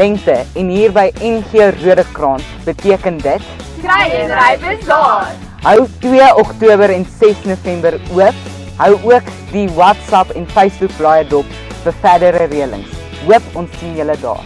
lengte en hier by NG Rodekraan beteken dit Kry en ry is daar. Hou 2 Oktober en 6 November oop. Hou ook die WhatsApp en Facebook blaai dop vir verdere reëlings. Hoop ons sien julle daar.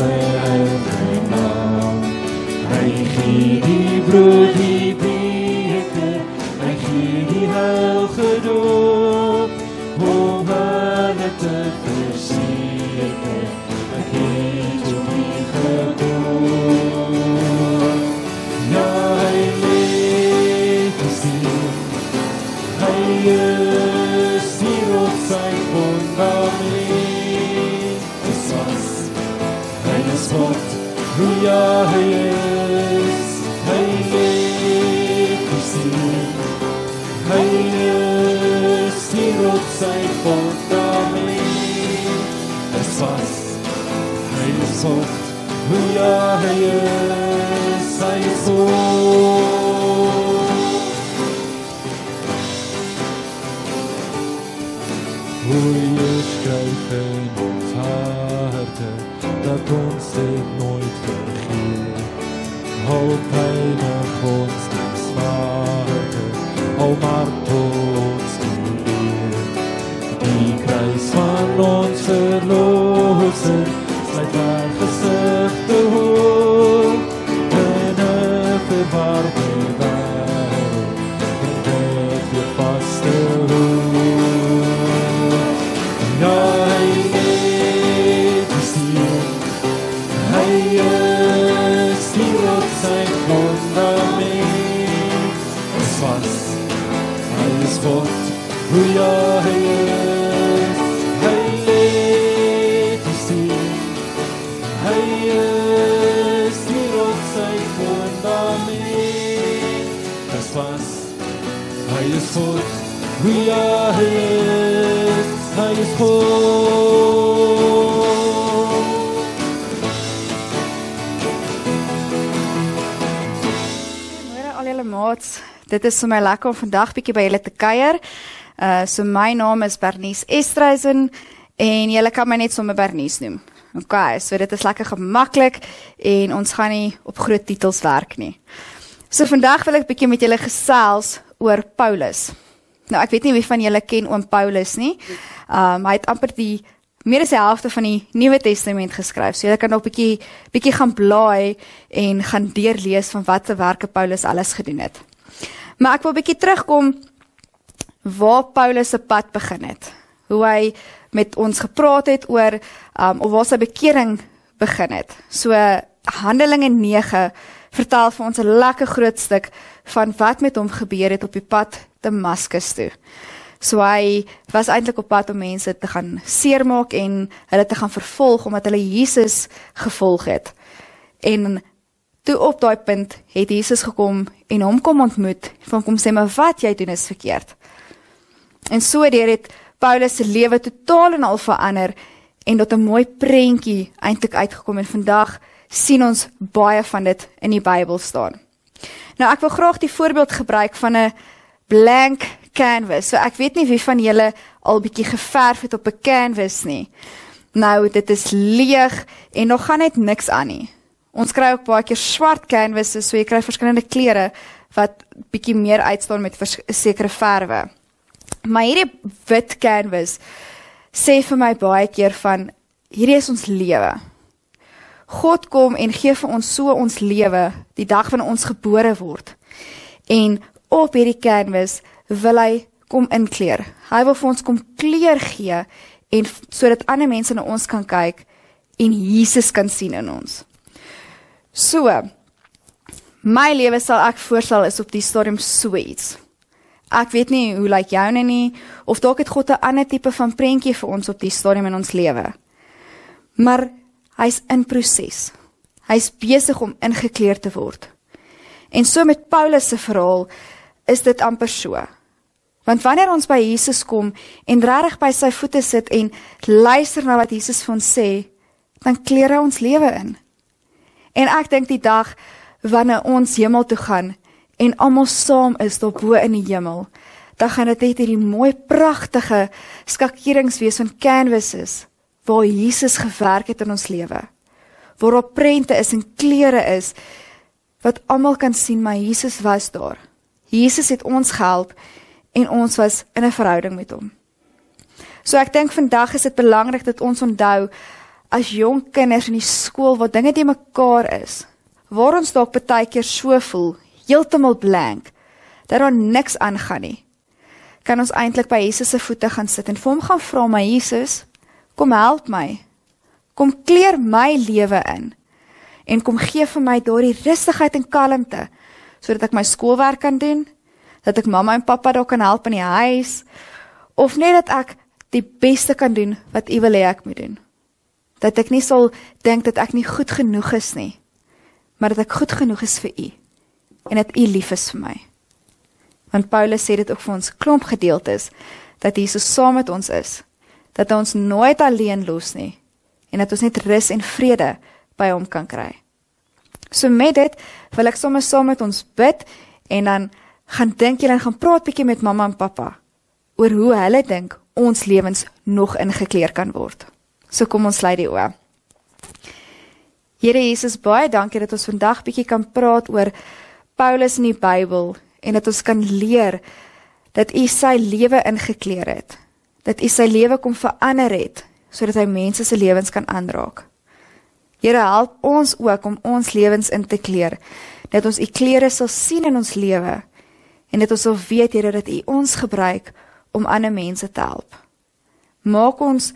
I'm Sein Name, Heilige. Van ons verlosser, Dit is vir my lekker om vandag bietjie by julle te kuier. Uh so my naam is Bernice Estreisen en julle kan my net sommer Bernice noem. OK, so dit is lekker gemaklik en ons gaan nie op groot titels werk nie. So vandag wil ek bietjie met julle gesels oor Paulus. Nou ek weet nie wie van julle ken oom Paulus nie. Um hy het amper die meer as die helfte van die Nuwe Testament geskryf. So julle kan nog bietjie bietjie gaan blaai en gaan deurlees van watter werke Paulus alles gedoen het. Maar ek wil bietjie terugkom waar Paulus se pad begin het. Hoe hy met ons gepraat het oor um of waar sy bekering begin het. So Handelinge 9 vertel vir ons 'n lekker groot stuk van wat met hom gebeur het op die pad Damaskus toe. So hy was eintlik op pad om mense te gaan seermaak en hulle te gaan vervolg omdat hulle Jesus gevolg het. En toe op daai punt het Jesus gekom en hom kom ontmoet. Van kom sê maar wat jy doen is verkeerd. En so deur het Paulus se lewe totaal en al verander en tot 'n mooi prentjie eintlik uitgekom en vandag sien ons baie van dit in die Bybel staan. Nou ek wil graag die voorbeeld gebruik van 'n blank canvas. So ek weet nie wie van julle al bietjie geverf het op 'n canvas nie. Nou dit is leeg en nog gaan net niks aan nie. Ons kry ook baie keer swart canvases, so jy kry verskillende kleure wat bietjie meer uitstaan met sekere verwe. Maar hierdie wit canvas sê vir my baie keer van hierdie is ons lewe. God kom en gee vir ons so ons lewe die dag wanneer ons gebore word. En op hierdie canvas wil hy kom inkleer. Hy wil vir ons kom kleur gee en sodat ander mense na ons kan kyk en Jesus kan sien in ons. So my lewe sal ek voorstel is op die so iets. Ek weet nie hoe lyk joune nie of dalk het God 'n ander tipe van prentjie vir ons op die stadium in ons lewe. Maar hy's in proses. Hy's besig om ingekleer te word. En so met Paulus se verhaal is dit amper so. Want wanneer ons by Jesus kom en regtig by sy voete sit en luister na wat Jesus vir ons sê, dan kleer hy ons lewe in. En ek dink die dag wanneer ons hemel toe gaan en almal saam is daar bo in die hemel, dan gaan dit net hierdie mooi pragtige skakerings wees van canvases waar Jesus gewerk het in ons lewe. Waar op prente is en kleure is wat almal kan sien maar Jesus was daar. Jesus het ons gehelp en ons was in 'n verhouding met hom. So ek dink vandag is dit belangrik dat ons onthou as jong kinders in die skool waar dinge te mekaar is, waar ons dalk baie keer so voel, heeltemal blank, dat daar niks aangaan nie. Kan ons eintlik by Jesus se voete gaan sit en vir hom gaan vra, "My Jesus, kom help my. Kom kleur my lewe in en kom gee vir my daardie rustigheid en kalmte sodat ek my skoolwerk kan doen, dat ek mamma en pappa dalk kan help in die huis of net dat ek die beste kan doen wat U wil hê ek moet doen. Dat ek nie sal dink dat ek nie goed genoeg is nie, maar dat ek goed genoeg is vir U en dat U lief is vir my. Want Paulus sê dit ook vir ons klomp gedeeltes dat Jesus saam met ons is, dat hy ons nooit alleen los nie en dat ons net rus en vrede by hom kan kry. So met dit wil ek sommer saam met ons bid en dan gaan dink julle en gaan praat bietjie met mamma en pappa oor hoe hulle dink ons lewens nog ingekleer kan word. So kom ons sluit die oë. Here Jesus, baie dankie dat ons vandag bietjie kan praat oor Paulus in die Bybel en dat ons kan leer dat U sy lewe ingekleer het. Dat U sy lewe kom verander het sodat hy mense se lewens kan aanraak. Here help ons ook om ons lewens in te kleer dat ons U klere sal sien in ons lewe en dat ons sal weet Here dat U ons gebruik om ander mense te help. Maak ons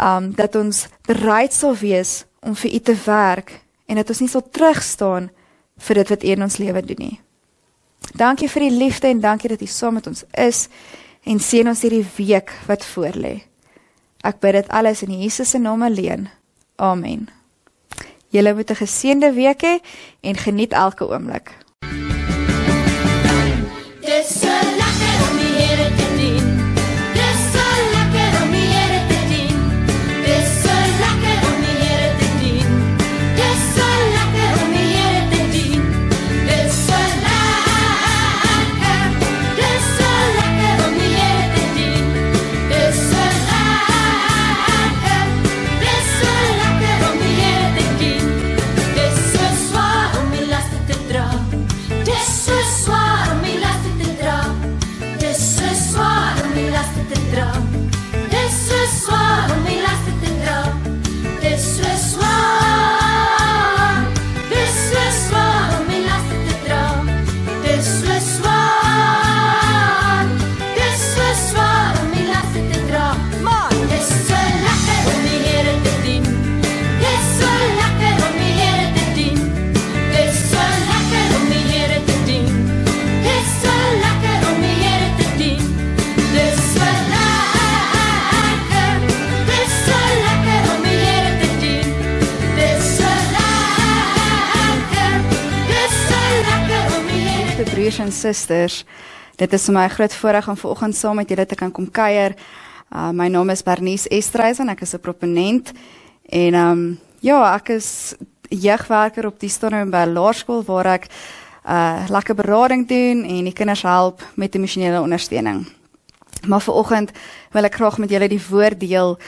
um dat ons bereid sal wees om vir U te werk en dat ons nie sal terugstaan vir dit wat U in ons lewe doen nie. Dankie vir die liefde en dankie dat U saam met ons is en seën ons hierdie week wat voorlê. Ek bid dit alles in Jesus se naam alleen. Amen. Julle moet 'n geseënde week hê en geniet elke oomblik. En susters, dit is vir my 'n groot voorreg om vanoggend saam met julle te kan kom kuier. Uh, my naam is Bernice Estreisen, ek is 'n proponent en ehm um, ja, ek is jeugwerker op die 'n laerskool waar ek uh lekker berading doen en die kinders help met emosionele ondersteuning. Maar vanoggend wil ek graag met julle die woord deel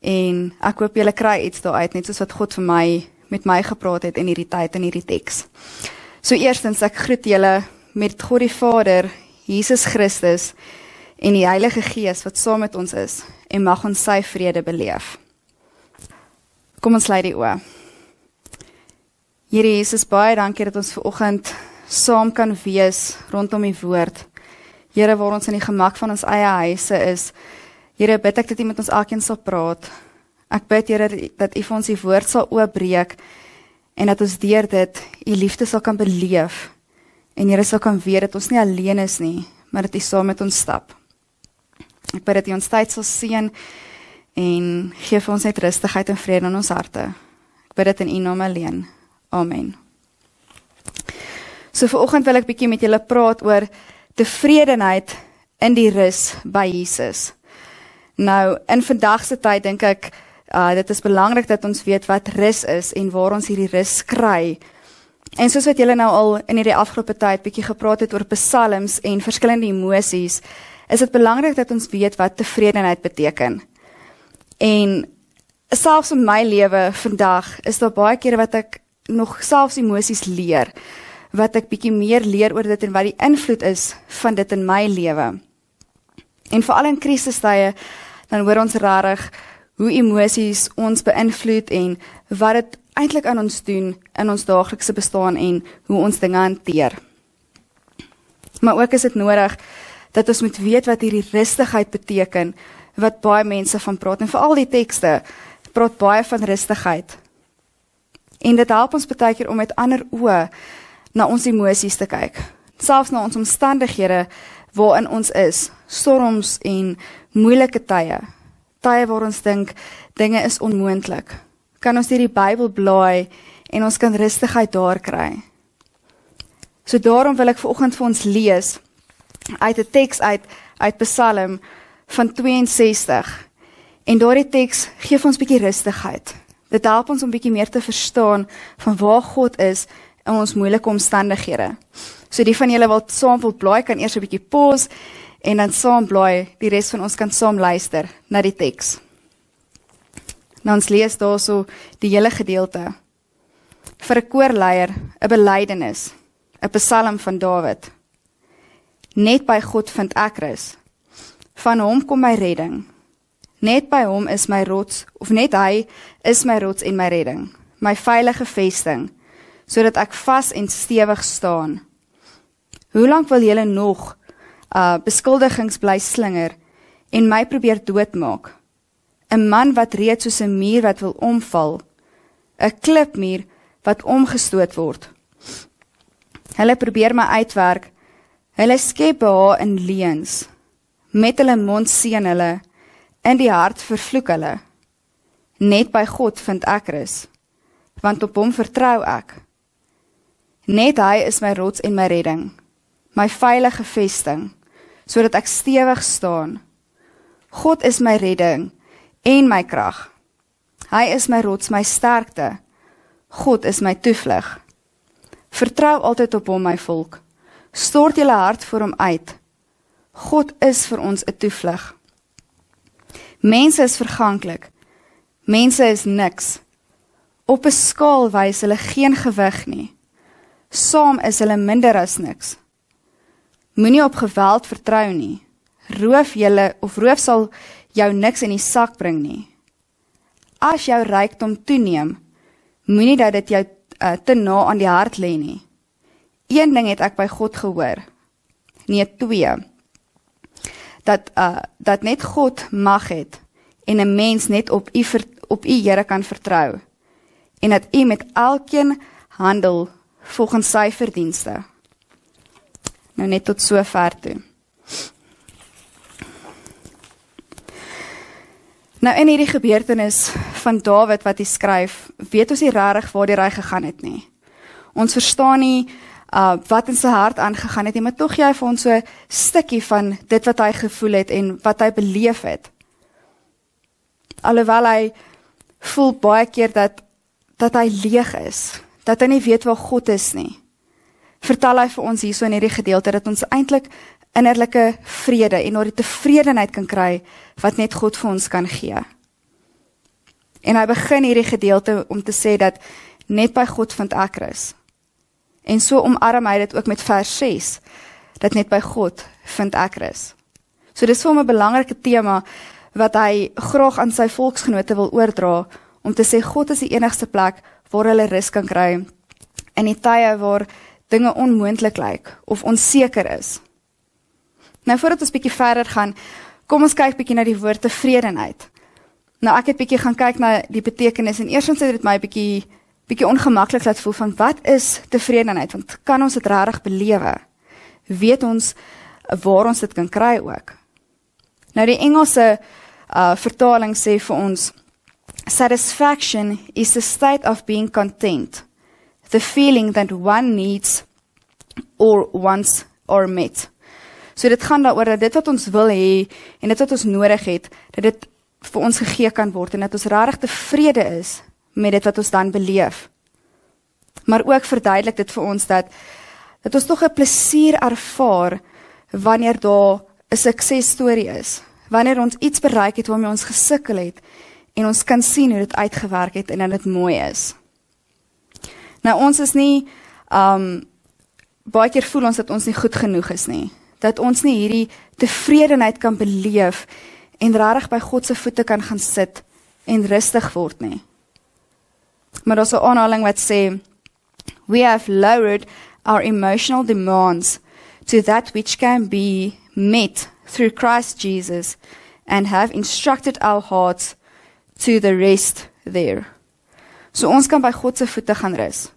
en ek hoop julle kry iets daaruit net soos wat God vir my met my gepraat het in hierdie tyd in hierdie teks. So eerstens ek groet julle met God die Vader, Jesus Christus en die Heilige Gees wat saam met ons is en mag ons sy vrede beleef. Kom ons lei die oë. Here Jesus, baie dankie dat ons ver oggend saam kan wees rondom u woord. Here, waar ons in die gemak van ons eie huise is. Here, bid ek dat u met ons elkeen sal praat. Ek bid Here dat u vir ons die woord sal oopbreek en dat ons deur dit u liefde sal kan beleef. En Here sal kan weet dat ons nie alleen is nie, maar dat u saam met ons stap. Ek bid dat u ons tyd sal seën en gee vir ons net rustigheid en vrede in ons harte. Ek bid dit in u naam alleen. Amen. So viroggend wil ek bietjie met julle praat oor tevredenheid in die rus by Jesus. Nou, in vandag se tyd dink ek uh dit is belangrik dat ons weet wat rus is en waar ons hierdie rus kry. En soos wat julle nou al in hierdie afgelope tyd bietjie gepraat het oor psalms en verskillende emosies, is dit belangrik dat ons weet wat tevredenheid beteken. En selfs in my lewe vandag is daar baie kere wat ek nog selfs emosies leer wat ek bietjie meer leer oor dit en wat die invloed is van dit in my lewe. En veral in krisistye dan hoor ons regtig hoe emosies ons beïnvloed en wat dit eintlik aan ons doen in ons daaglikse bestaan en hoe ons dinge hanteer. Maar ook is dit nodig dat ons moet weet wat hierdie rustigheid beteken wat baie mense van praat en veral die tekste praat baie van rustigheid. En dit help ons baie keer om met ander oë na ons emosies te kyk, selfs na ons omstandighede waarin ons is, storms en moeilike tye, tye waar ons dink dinge is onmoontlik. kan ons hierdie Bybel blaai en ons kan rustigheid daar kry. So daarom wil ek vanoggend vir ons lees uit 'n teks uit uit Psalm van 62. En daardie teks gee ons bietjie rustigheid. Dit help ons om bietjie meer te verstaan van waar God is in ons moeilike omstandighede. So die van julle wat saam wil blaai kan eers 'n bietjie pause en dan saam blaai. Die res van ons kan saam luister na die teks. Nou ons lees daarso die hele gedeelte. Vir 'n koorleier, 'n belydenis, 'n psalm van Dawid. Net by God vind ek rus. Van hom kom my redding. Net by hom is my rots of net hy is my rots en my redding, my veilige vesting, sodat ek vas en stewig staan. Hoe lank wil julle nog uh beskuldigings bly slinger en my probeer doodmaak? 'n Man wat reeds soos 'n muur wat wil omval, 'n klipmuur wat omgestoot word. Hulle probeer my uitwerk. Hulle skep behae in leuns. Met hulle mond seën hulle, in die hart vervloek hulle. Net by God vind ek rus, want op hom vertrou ek. Net hy is my rots en my redding, my veilige vesting, sodat ek stewig staan. God is my redding en my krag. Hy is my rots, my sterkte. God is my toevlug. Vertrou altyd op hom, my volk. Stort julle hart voor hom uit. God is vir ons 'n toevlug. Mense is verganklik. Mense is niks. Op 'n skaal wys hulle geen gewig nie. Saam is hulle minder as niks. Moenie op geweld vertrou nie. Roof julle of roof sal jou niks in die sak bring nie. As jou rykdom toeneem, moenie dat dit jou uh, te na aan die hart lê nie. Een ding het ek by God gehoor. Nee, twee. Dat uh dat net God mag het en 'n mens net op u op u Here kan vertrou. En dat u met elkeen handel volgens sy verdienste. Nou net tot sover toe. Nou in hierdie gebeurtenis van Dawid wat hy skryf, weet ons nie regtig waar die ry gegaan het nie. Ons verstaan nie uh wat in sy hart aangegaan het nie, maar tog jy vir ons so 'n stukkie van dit wat hy gevoel het en wat hy beleef het. Alhoewel hy voel baie keer dat dat hy leeg is, dat hy nie weet waar God is nie. Vertel hy vir ons hierso in hierdie gedeelte dat ons eintlik innerlike vrede en daardie tevredenheid kan kry wat net God vir ons kan gee. En hy begin hierdie gedeelte om te sê dat net by God vind ek rus. En so omarm hy dit ook met vers 6 dat net by God vind ek rus. So dis vir hom 'n belangrike tema wat hy graag aan sy volksgenote wil oordra om te sê God is die enigste plek waar hulle rus kan kry in die tye waar dinge onmoontlik lyk of onseker is. Nou voordat ons bietjie verder gaan, kom ons kyk bietjie na die woord tevredenheid. Nou ek het bietjie gaan kyk na die betekenis en eersins het dit my bietjie bietjie ongemaklik laat voel van wat is tevredenheid? Want kan ons dit regtig belewe? Weet ons waar ons dit kan kry ook? Nou die Engelse uh vertaling sê vir ons satisfaction is the state of being content. The feeling that one needs or wants or met. So dit gaan daaroor dat dit wat ons wil hê en dit wat ons nodig het, dat dit vir ons gegee kan word en dat ons regtig tevrede is met dit wat ons dan beleef. Maar ook verduidelik dit vir ons dat dat ons tog 'n plesier ervaar wanneer daar 'n suksesstorie is. Wanneer ons iets bereik het waarmee ons gesukkel het en ons kan sien hoe dit uitgewerk het en dat dit mooi is. Nou ons is nie um baie keer voel ons dat ons nie goed genoeg is nie. Dat ons nie hierdie tevredenheid kan beleef en regtig by God se voete kan gaan sit en rustig word nie. Maar daar's 'n aanhaling wat sê we have lowered our emotional demands to that which can be met through Christ Jesus and have instructed our hearts to the rest there. So ons kan by God se voete gaan rus.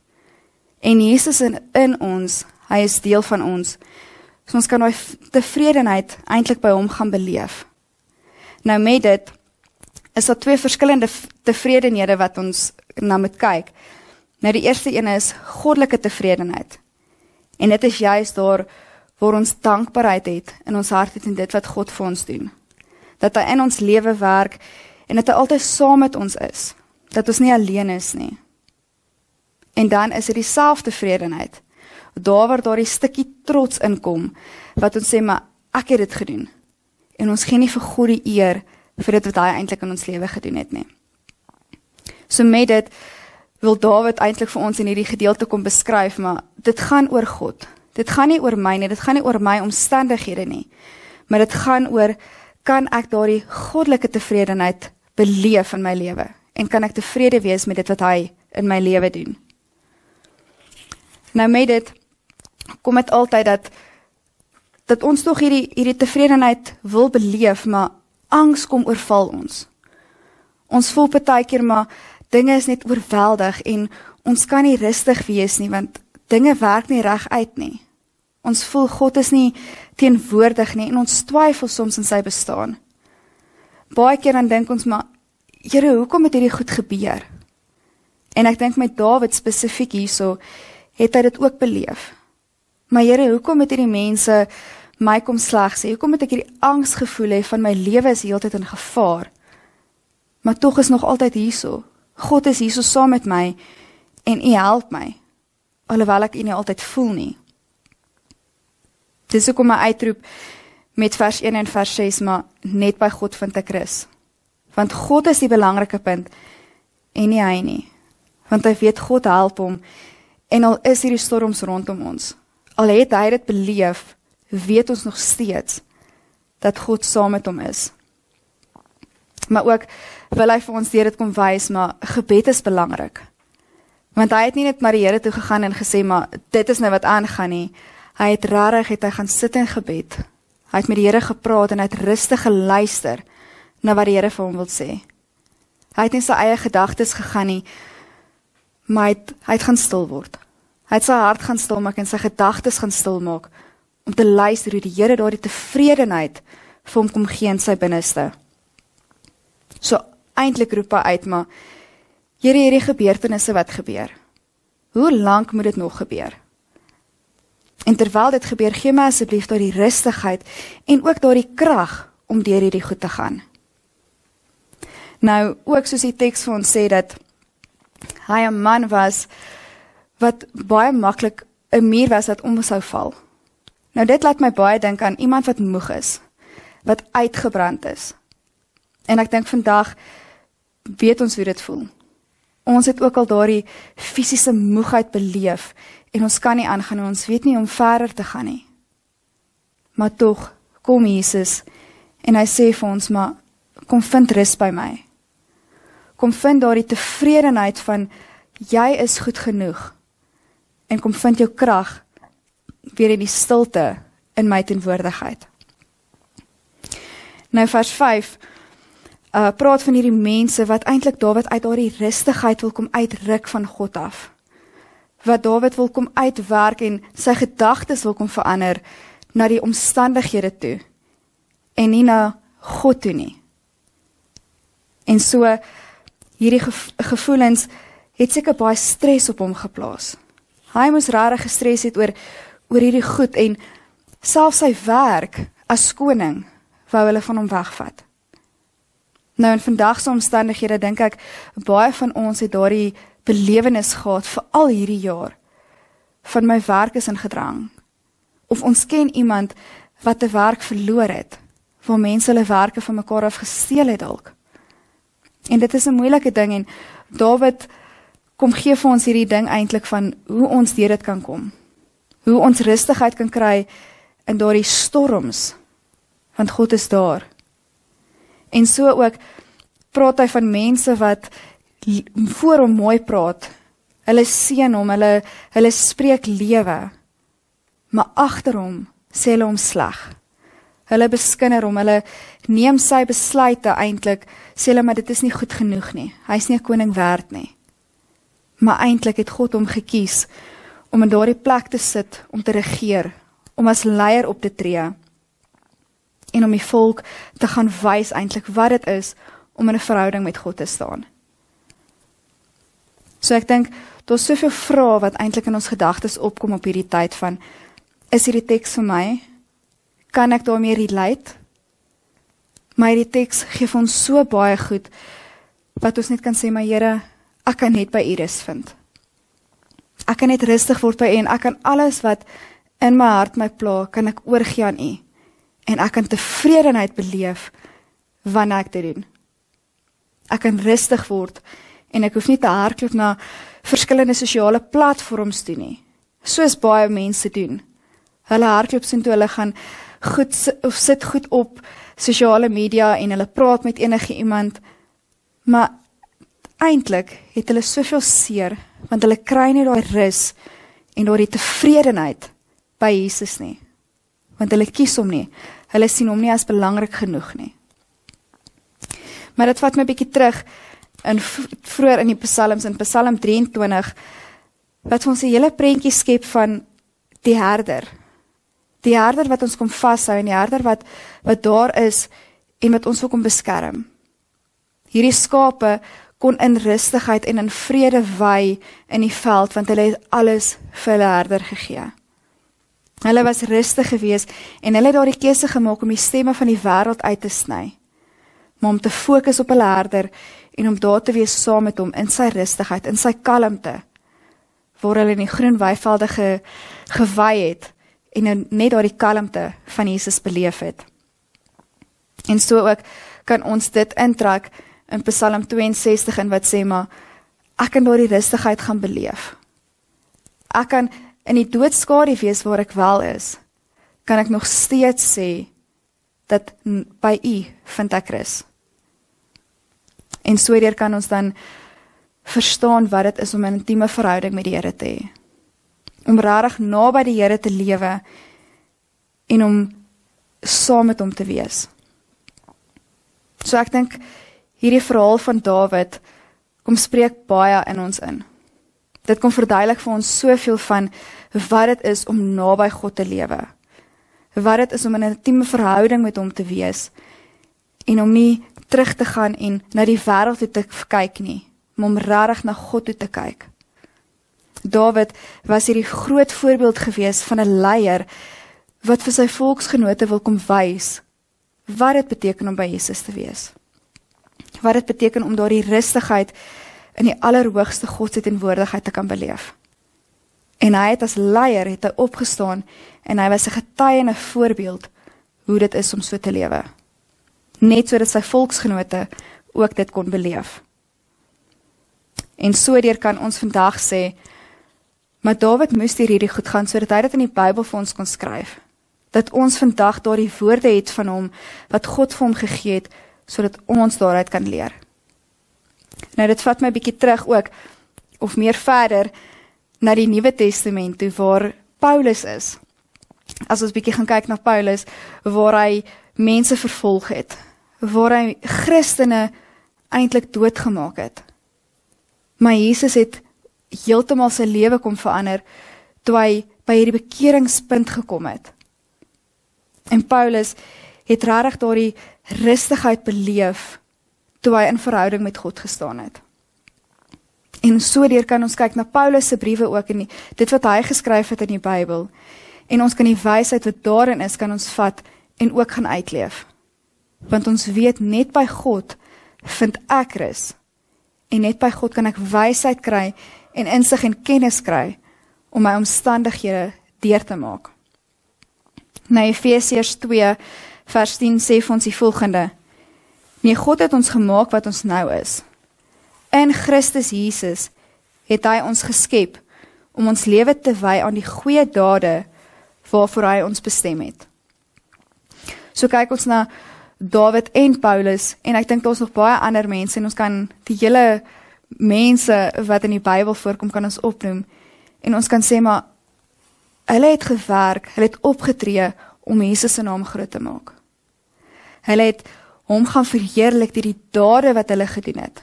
En Jesus in in ons, hy is deel van ons. So ons kan daai tevredenheid eintlik by hom gaan beleef. Nou met dit is daar twee verskillende tevredenhede wat ons na moet kyk. Nou die eerste een is goddelike tevredenheid. En dit is juis daar waar ons dankbaarheid het in ons hart het en dit wat God vir ons doen. Dat hy in ons lewe werk en dat hy altyd saam met ons is. Dat ons nie alleen is nie. En dan is dit dieselfde tevredenheid. Daar waar daardie stukkie trots inkom wat ons sê maar ek het dit gedoen. En ons gee nie vir God die eer vir dit wat hy eintlik in ons lewe gedoen het nie. So met dit wil Dawid eintlik vir ons in hierdie gedeelte kom beskryf, maar dit gaan oor God. Dit gaan nie oor my nie, dit gaan nie oor my omstandighede nie. Maar dit gaan oor kan ek daardie goddelike tevredenheid beleef in my lewe en kan ek tevrede wees met dit wat hy in my lewe doen. Nou met dit kom dit altyd dat dat ons tog hierdie hierdie tevredenheid wil beleef, maar angs kom oorval ons. Ons voel baie keer maar dinge is net oorweldig en ons kan nie rustig wees nie want dinge werk nie reg uit nie. Ons voel God is nie teenwoordig nie en ons twyfel soms in sy bestaan. Baie keer dan dink ons maar Here, hoekom het hierdie goed gebeur? En ek dink met Dawid spesifiek hierso het hy dit ook beleef. Maar Here, hoekom het hierdie mense my kom sleg sê? Hoekom het ek hierdie angs gevoel hê van my lewe is heeltyd in gevaar? Maar tog is nog altyd hierso. God is hierso saam met my en U help my. Alhoewel ek U nie altyd voel nie. Dis hoekom my uitroep met vers 1 en vers 6 maar net by God vind ek rus. Want God is die belangrike punt en nie hy nie. Want hy weet God help hom en al is hierdie storms rondom ons. Al het hy dit beleef, weet ons nog steeds dat God saam met hom is. Maar ook wil hy vir ons deur dit kom wys, maar gebed is belangrik. Want hy het nie net na die Here toe gegaan en gesê maar dit is nou wat aangaan nie. Hy het regtig het hy gaan sit in gebed. Hy het met die Here gepraat en hy het rustig geluister na wat die Here vir hom wil sê. Hy het nie sy eie gedagtes gegaan nie, maar hy het, hy het gaan stil word. Hy het sy hart gaan stil maak en sy gedagtes gaan stil maak om te luister hoe die Here daardie tevredenheid vir hom kom gee in sy binneste. So eintlik roep hy uit maar Here hierdie gebeurtenisse wat gebeur. Hoe lank moet dit nog gebeur? En terwyl dit gebeur, gee my asseblief daardie rustigheid en ook daardie krag om deur hierdie goed te gaan. Nou, ook soos die teks vir ons sê dat hy 'n man was wat baie maklik 'n muur was wat om sou val. Nou dit laat my baie dink aan iemand wat moeg is, wat uitgebrand is. En ek dink vandag weet ons hoe dit voel. Ons het ook al daardie fisiese moegheid beleef en ons kan nie aangaan en ons weet nie hoe om verder te gaan nie. Maar tog kom Jesus en hy sê vir ons maar kom vind rus by my. Kom vind daardie tevredenheid van jy is goed genoeg. En kom vind jou krag weer in die stilte in my teenwoordigheid. Nou vers 5 uh praat van hierdie mense wat eintlik Dawid uit daardie rustigheid wil kom uitruk van God af. Wat Dawid wil kom uitwerk en sy gedagtes wil kom verander na die omstandighede toe en nie na God toe nie. En so hierdie gev gevoelens het seker baie stres op hom geplaas. Hy moes regtig gestres het oor oor hierdie goed en self sy werk as koning wou hulle van hom wegvat. Nou in vandag se omstandighede dink ek baie van ons het daardie belewenis gehad vir al hierdie jaar van my werk is in gedrang. Of ons ken iemand wat 'n werk verloor het, waar mense hulle werke van mekaar af gesteel het dalk. En dit is 'n moeilike ding en Dawid kom gee vir ons hierdie ding eintlik van hoe ons deur dit kan kom. Hoe ons rustigheid kan kry in daardie storms want God is daar. En so ook praat hy van mense wat voor hom mooi praat. Hulle seën hom, hulle hulle spreek lewe. Maar agter hom sê hulle hom sleg. Hulle beskinder hom, hulle neem sy besluite eintlik, sê hulle maar dit is nie goed genoeg nie. Hy's nie 'n koning werd nie. Maar eintlik het God hom gekies om in daardie plek te sit om te regeer, om as leier op te tree en om die volk te gaan wys eintlik wat dit is om in 'n verhouding met God te staan. So ek dink daar's soveel vrae wat eintlik in ons gedagtes opkom op hierdie tyd van is hierdie teks vir my? Kan ek daarmee relate? Maar hierdie teks gee vir ons so baie goed wat ons net kan sê maar Here, ek kan net by U rus vind. Ek kan net rustig word by U en ek kan alles wat in my hart my pla, kan ek oorgee aan U. En ek kan tevredenheid beleef wanneer ek dit doen. Ek kan rustig word en ek hoef nie te hardloop na verskillende sosiale platforms toe nie. Soos baie mense doen. Hulle hardloop sien toe hulle gaan goed of sit goed op sosiale media en hulle praat met enige iemand. Maar eintlik het hulle soveel seer want hulle kry nie daai rus en daai tevredenheid by Jesus nie. Want hulle kies hom nie. Hulle sien hom nie as belangrik genoeg nie. Maar dit vat my 'n bietjie terug in vroeër in die psalms in Psalm 23 wat ons 'n hele prentjie skep van die herder. Die herder wat ons kom vashou en die herder wat wat daar is en wat ons wil kom beskerm. Hierdie skape kon in rustigheid en in vrede wy in die veld want hulle het alles vir hulle herder gegee. Hulle was rustig geweest en hulle het daardie keuse gemaak om die stemme van die wêreld uit te sny. Maar om te fokus op hulle herder en om daar te wees saam met hom in sy rustigheid, in sy kalmte. Waar hulle in die groen weivelde ge, gewy het en nou net daardie kalmte van Jesus beleef het. En so ook kan ons dit intrek in Psalm 62 in wat sê maar ek kan daardie rustigheid gaan beleef. Ek kan in die doodskade wees waar ek wel is, kan ek nog steeds sê dat by U vind ek rus. En sodoor kan ons dan verstaan wat dit is om 'n intieme verhouding met die Here te hê. Om regtig naby die Here te lewe en om saam met hom te wees. So ek dink hierdie verhaal van Dawid kom spreek baie in ons in. Dit kom verduidelik vir ons soveel van wat dit is om naby God te lewe. Wat dit is om in 'n intieme verhouding met hom te wees en om nie terug te gaan en na die wêreld toe te kyk nie, maar om regtig na God toe te kyk. Dawid was hierdie groot voorbeeld gewees van 'n leier wat vir sy volksgenote wil kom wys wat dit beteken om by Jesus te wees. Wat dit beteken om daardie rustigheid in die allerhoogste God se teenwoordigheid te kan beleef. En hy het as leier het hy opgestaan en hy was 'n getuie en 'n voorbeeld hoe dit is om so te lewe. Net sodat sy volksgenote ook dit kon beleef. En sodoor kan ons vandag sê maar Dawid moes deur hierdie goed gaan sodat hy dit in die Bybel vir ons kon skryf. Dat ons vandag daardie woorde het van hom wat God vir hom gegee het sodat ons daaruit kan leer. Nou dit vat my bietjie terug ook of meer verder na die Nuwe Testament toe waar Paulus is. As ons bietjie gaan kyk na Paulus waar hy mense vervolg het, waar hy Christene eintlik doodgemaak het. Maar Jesus het heeltemal sy lewe kom verander toe hy by hierdie bekeringspunt gekom het. En Paulus het regtig daardie rustigheid beleef toe hy in verhouding met God gestaan het. En sodoor kan ons kyk na Paulus se briewe ook en die, dit wat hy geskryf het in die Bybel. En ons kan die wysheid wat daarin is kan ons vat en ook gaan uitleef. Want ons weet net by God vind ek rus. En net by God kan ek wysheid kry en insig en kennis kry om my omstandighede deur te maak. Nou Efesiërs 2 vers 10 sê vir ons die volgende: Nee, God het ons gemaak wat ons nou is. In Christus Jesus het hy ons geskep om ons lewe te wy aan die goeie dade waarvoor hy ons bestem het. So kyk ons na Dawid en Paulus en ek dink daar's nog baie ander mense en ons kan die hele mense wat in die Bybel voorkom kan ons opnoem en ons kan sê maar hulle het gewerk, hulle het opgetree om Jesus se naam groot te maak. Hulle het hom gaan verheerlik deur die dade wat hulle gedoen het.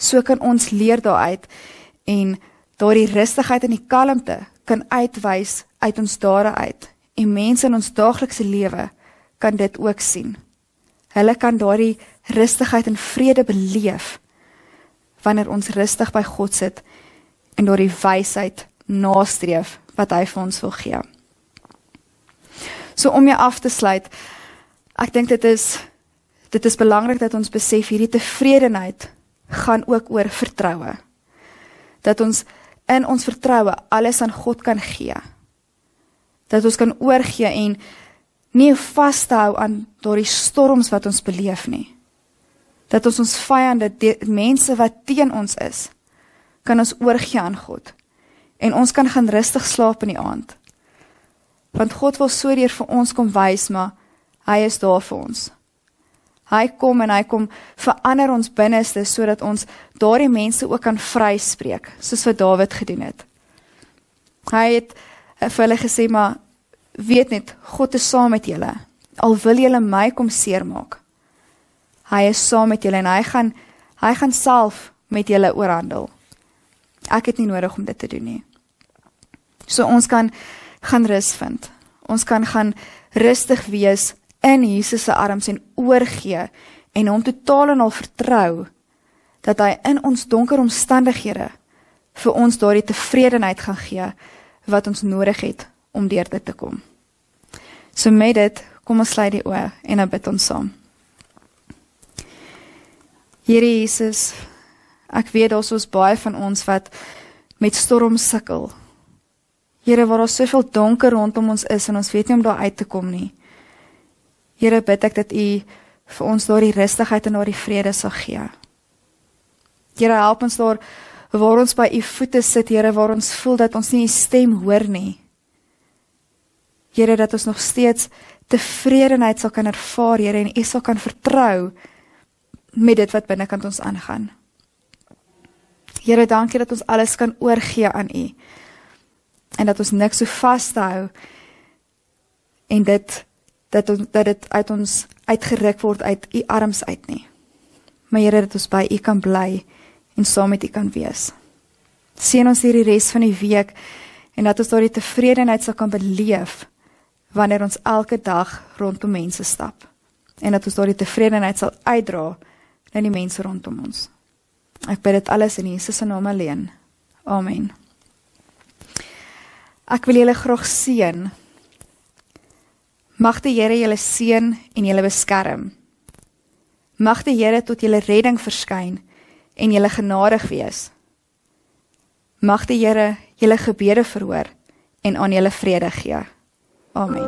So kan ons leer daaruit en daardie rustigheid en die kalmte kan uitwys uit ons dade uit en mense in ons daaglikse lewe kan dit ook sien. Hulle kan daardie rustigheid en vrede beleef wanneer ons rustig by God sit en deur die wysheid nastreef wat hy vir ons wil gee. So om jou af te sluit, ek dink dit is dit is belangrik dat ons besef hierdie tevredenheid gaan ook oor vertroue. Dat ons in ons vertroue alles aan God kan gee. Dat ons kan oorgee en nie vashou aan daardie storms wat ons beleef nie. Dat ons ons vyande, die mense wat teen ons is, kan ons oorgee aan God. En ons kan gaan rustig slaap in die aand. Want God wil so deur vir ons kom wys maar hy is daar vir ons. Hy kom en hy kom verander ons binneste sodat ons daardie mense ook kan vryspreek soos wat Dawid gedoen het. Hy het eh, vir hulle gesê maar weet net God is saam met julle. Al wil julle my kom seermaak. Hy is saam met julle en hy gaan hy gaan self met julle oorhandel. Ek het nie nodig om dit te doen nie. So ons kan gaan rus vind. Ons kan gaan rustig wees in Jesus se arms en oorgee en hom totaal en al vertrou dat hy in ons donker omstandighede vir ons daardie tevredenheid gaan gee wat ons nodig het om deur dit te kom. So met dit, kom ons sluit die oë en dan bid ons saam. Here Jesus, ek weet daar's ons baie van ons wat met storms sukkel. Here, waar daar soveel donker rondom ons is en ons weet nie om daar uit te kom nie. Here, bid ek dat U vir ons daardie rustigheid en daardie vrede sal gee. Here, help ons daar waar ons by U voete sit, Here, waar ons voel dat ons nie U stem hoor nie. Here, dat ons nog steeds tevredenheid sal kan ervaar, Here, en U sal kan vertrou met dit wat binnekant ons aangaan. Here, dankie dat ons alles kan oorgee aan U en dat ons niks so vashou en dit dat ons dat dit uit ons uitgeruk word uit u arms uit nie. Maar Here dat ons by u kan bly en saam met u kan wees. Seën ons hierdie res van die week en dat ons daardie tevredenheid sal kan beleef wanneer ons elke dag rondom mense stap en dat ons daardie tevredenheid sal uitdra na die mense rondom ons. Ek bid dit alles in Jesus se naam alleen. Amen. Ek wil julle graag seën Mag die Here julle seën en julle beskerm. Mag die Here tot julle redding verskyn en julle genadig wees. Mag die Here julle gebede verhoor en aan julle vrede gee. Amen.